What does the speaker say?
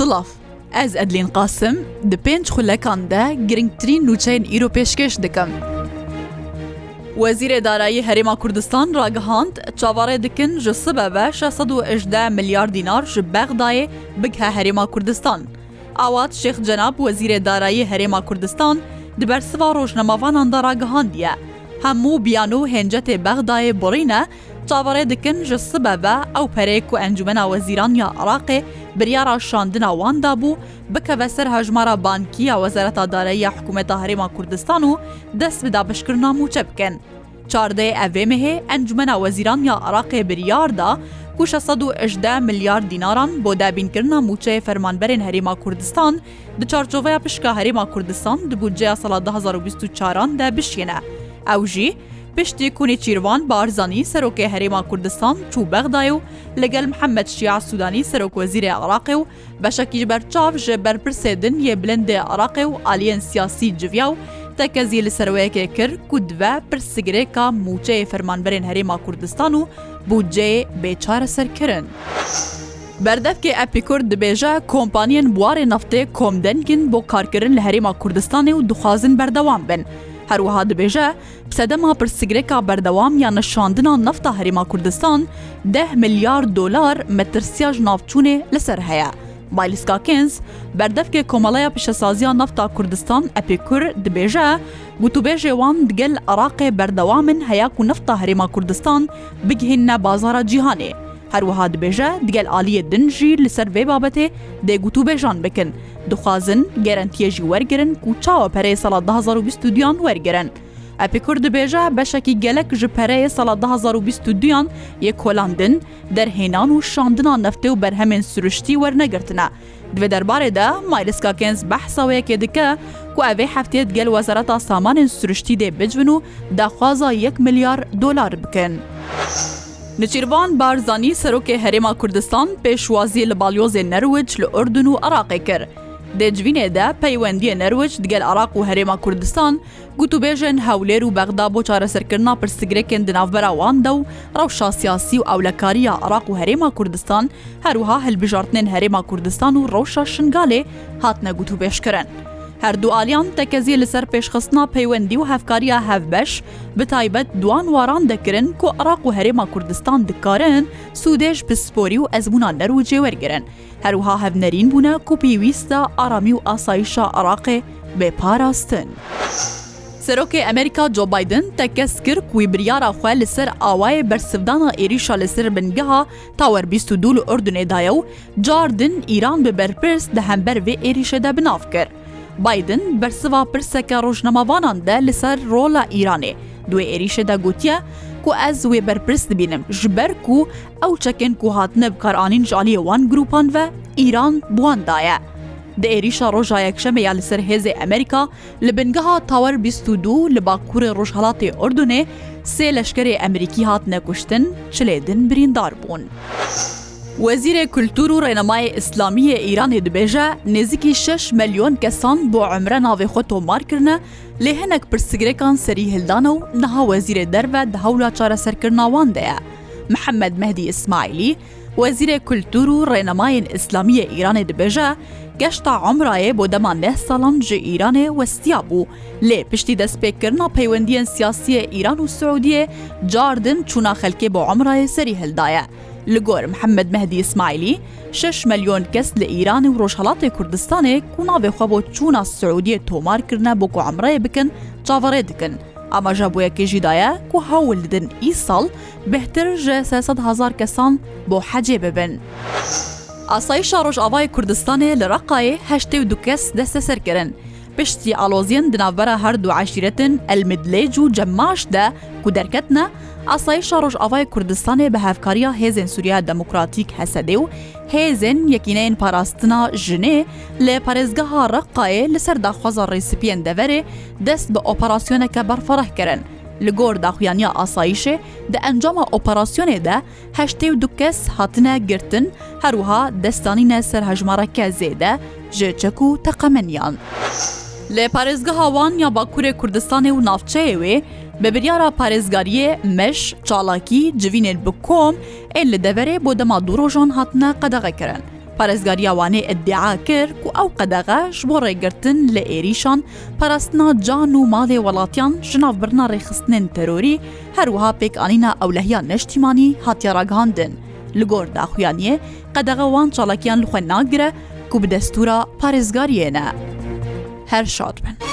Silav. Ez Edlên Qasim di pênc xulekan de girngtirîn nûçeyên îro pêşkeş dikim. Wezîrê Darayî Herêma Kurdistan ragihand çavarê dikin ji sibebe 618 milyar dînar ji Bexdayê bike Herêma Kurdistan. Awat Şêx Cenab Wezîrê Darayî Herêma Kurdistan di ber siva rojnemavanan da ragihandiye. Hemû biyano hencetê Bexdayê borîne, çavarê dikin ji sibebe ew perê ku encumena Wezîran ya Iraqê بریارا شاندنا وان دابوو بکەوە سەر هەژمارە بانکیە وەزارەتادارایی یا حکوومەتە هەرێما کوردستان و دەست بدا بشکردنا موچە بکەن. چاردەیە ئەڤێمهێ ئەنجمەە وەزیران یا عراقێ بریاردا، 1610 میلیارد دیناران بۆ دابینکردنا موچەیە فەرمانبەرێن هەرێما کوردستان di çarçovaya pişka Herêma Kurdistan di budceya sala 2024 de bişyene. Ew jî پشتی کونی چیروان بارزانی سەرۆکێ هەرێما کوردستان چوو بەغدای و لەگەل محەممەد شیع سوودانی سەرۆکوەزیرە عراقی و بەشەکیش بەرچاو ژە بەرپرسێدن یە بلندێ عراقی و ئالیەن سیاسی جویا و تەکەزی لە سەرۆیەکێ کرد کودوە پرسیگرێکا موچەیە فەرمانبەرێن هەرێما کوردستان و بودجێ بێچارە سەرکردن. بەردەفکێ ئەپیکورد دبێژە کۆمپانیەن بوارێ نفتێ کۆمدەنگن بۆ کارکردن لە هەرێما کوردستانی و دخوازن بەردەوام بن. هەروەها دەبێژە پسەدەما پرسیگرێکا بەردەوام یان نەشاندنا نەفتا هەریما کوردستان 10 میلیار دلار مەترسیاژ ناوچوونێ لەسەر هەیە. بایلیسکاکینز بەردەفکێ کۆمەڵەیە پیشەسازیان نەفتا کوردستان ئەپیکور دبێژە گوتوبێژێ وان دگەل عراقێ بەردەوامن هەیە و نەفتا هەرێما کوردستان بگهێنە بازارە جیهانێ. هەروەها دبێژە دیگەل عالیە دنژیر لەسەر وێ بابەتێ دێگووت و بێژان بکن دخوازن گەرنتیەژی وەرگرن و چاوە پەرەی سەڵات 2022یان وەرگرن. ئەپی کورد دبێژە بەشێکی گەلک ji پەرەیە سەڵات 2022یان یە کۆلاندن دەرهێنان و شاندنان نەفتێ و بەرهەمێن سروشتی وەرنەگرتنە. دوێ دەربارێدا مایلسکا کێنز بەحسەوەیەکێ دکە کو ئەوێ هەفتێت گەل وەزارەتا سامانên سروشتی دێ بجن و داخوازا 1 میلیار دلار بکەن. نچیروان بارزانانی سەرۆکێ هەرێما کوردستان پێشوازی لە باڵیۆزێ نەروج لە ئوردن و عراقی کرد. دەجوینێدا پەیوەندیە نەروج دگەل عراق و هەرێما کوردستان گوتوبێژن هەولێر و بەغدا بۆ چارەسەرکردنا پرسیگرێکن دناوبەراواندا و ڕەوشا سیاسی و ئەولەکاریە عراق و هەرێما کوردستان هەروها هەلبژارتنێن هەرێما کوردستان و ڕەوشە شنگالێ هاتنە گوتوبێشکردن. هەردووعالیان تەکەزیە لەسەر پێشخستنا پەیوەندی و هەفکاریە هەفبەش بتایبەت دوان واران دەکردن کۆ عراق و هەرێما کوردستان دکارن سوودێش پسپۆری و ئەزبوونا نەر و جێوەرگرن هەروها هەفنەرین بوونە کوپیویستە ئارامی و ئاسایشە عراقێ بێپاراستن. سەرۆکی ئەمریکا جۆ بادن تەکەس کرد کوی بریارا خوێ لەسەر ئاوایە بەرسەدانە ئێریشا لەسەر بنگەها تاوەەر 22 لە ئۆردنێدایە و جاردن ئیران بە بەرپرس دە هەمبەر وێ ئێریشەدا بناف کرد. بادن بەرسوا پرسەکە ڕۆژنەماوانان دە لەسەر ڕۆڵە ئیرانێ دوێ عێریشەدا گوتیە کو ئەس وێ بەرپرس دبینم ji ber ku ew çekên ku hatine bikaranîn jaliyê wan groropan ve îran buwandaye. Di êrîşa roja yekşemeya li ser hêzê Amerika li bingeha tawer bîstû li bakurê rojhelatê Ordunê sê leşkerê Emerîkî hatine kuştin çilêdin birîndar bûn. وەزیرێ کولتور و ڕێنەمای ئیسلامیە ئیرانێ دبێژە نێزیکی 6 ملیۆن کەسان بۆ عمرە ناوێ خۆ تۆمارکردە لێ هەنێک پرسگرێکان سەری هلدانە و نەها وەزیرێ دەرە دهەولا چارەسەرکردناواندەیە محەممەد مەدی ئیسماعیلی وەزیرێ کولتور و ڕێنەمایین ئیسلامیە ئیرانێ دبێژە گەشتا عمرایە بۆ دەمان لە ساڵان جێ ئیرانێ وەستیا بوو لێ پشتی دەستپێکردنا پەیوەندیان سیاسیە ئیران و سعودیە جاردن چوونا خەلکێ بۆ عمرایە سەری هەلدایە. لە گۆر محەممەد مەهدی ئسمایلی 6 مەلیۆن کەس لە ئیران و ڕۆژهڵاتی کوردستانێک کوناوێخوا بۆ چوونا سعودیە تۆمارکردە بۆ کوعمرەیە بکەن چاوەڕێ دکن. ئاماژە بۆ یەکێژیدایە و هەول دن ئیساڵ بهتر ژە 300هزار کەسان بۆ حەجێ ببن. ئاسایشا ڕۆژاوای کوردستانی لە ڕقاایه هەشتێ و دوکەس دەستە سەرکردن. پشتی ئالۆزیەن دناوبەرە هەردوو عاشرەتن ئەلمدلێج و جەماشدا کو دەرکەتنە ئاسایشە ڕۆژئاوای کوردستانێ بە هەفکاریە هێزن سووریا دموکراتیک هەسەدێ و هێزن یەکینەین پاراستنا ژنێ لێ پارێزگەها ڕقایێ لەسەر داخوازە ڕێسیپیان دەوەرێ دەست بە ئۆپەراسسیۆنەکە بەرفەڕەکردن. li gor daxuyaniya asayişê di encama operasyonê de heştê û du kes hatine girtin herwiha destanîne ser hejmareke zêde ji çek û teqemenyan. Lê parêzgeha wan ya Bakurê Kurdistanê û navçeyê wê, bi biryara parêzgariyê meş, çalakî, civînên bi kom ên li deverê bo dema du rojan hatine qedexe kirin. Parêzgariya wanê iddia kir ku ew qedexe ji bo rêgirtin li êrîşan parastina can û malê welatiyan ji navbirna rêxistinên terorî her wiha pêk anîna ewlehiya neştîmanî hatiya ragihandin. Li gor daxuyaniyê qedexe wan çalakiyan li xwe nagire ku bi destûra parêzgariyê ne. هەر شاد بن.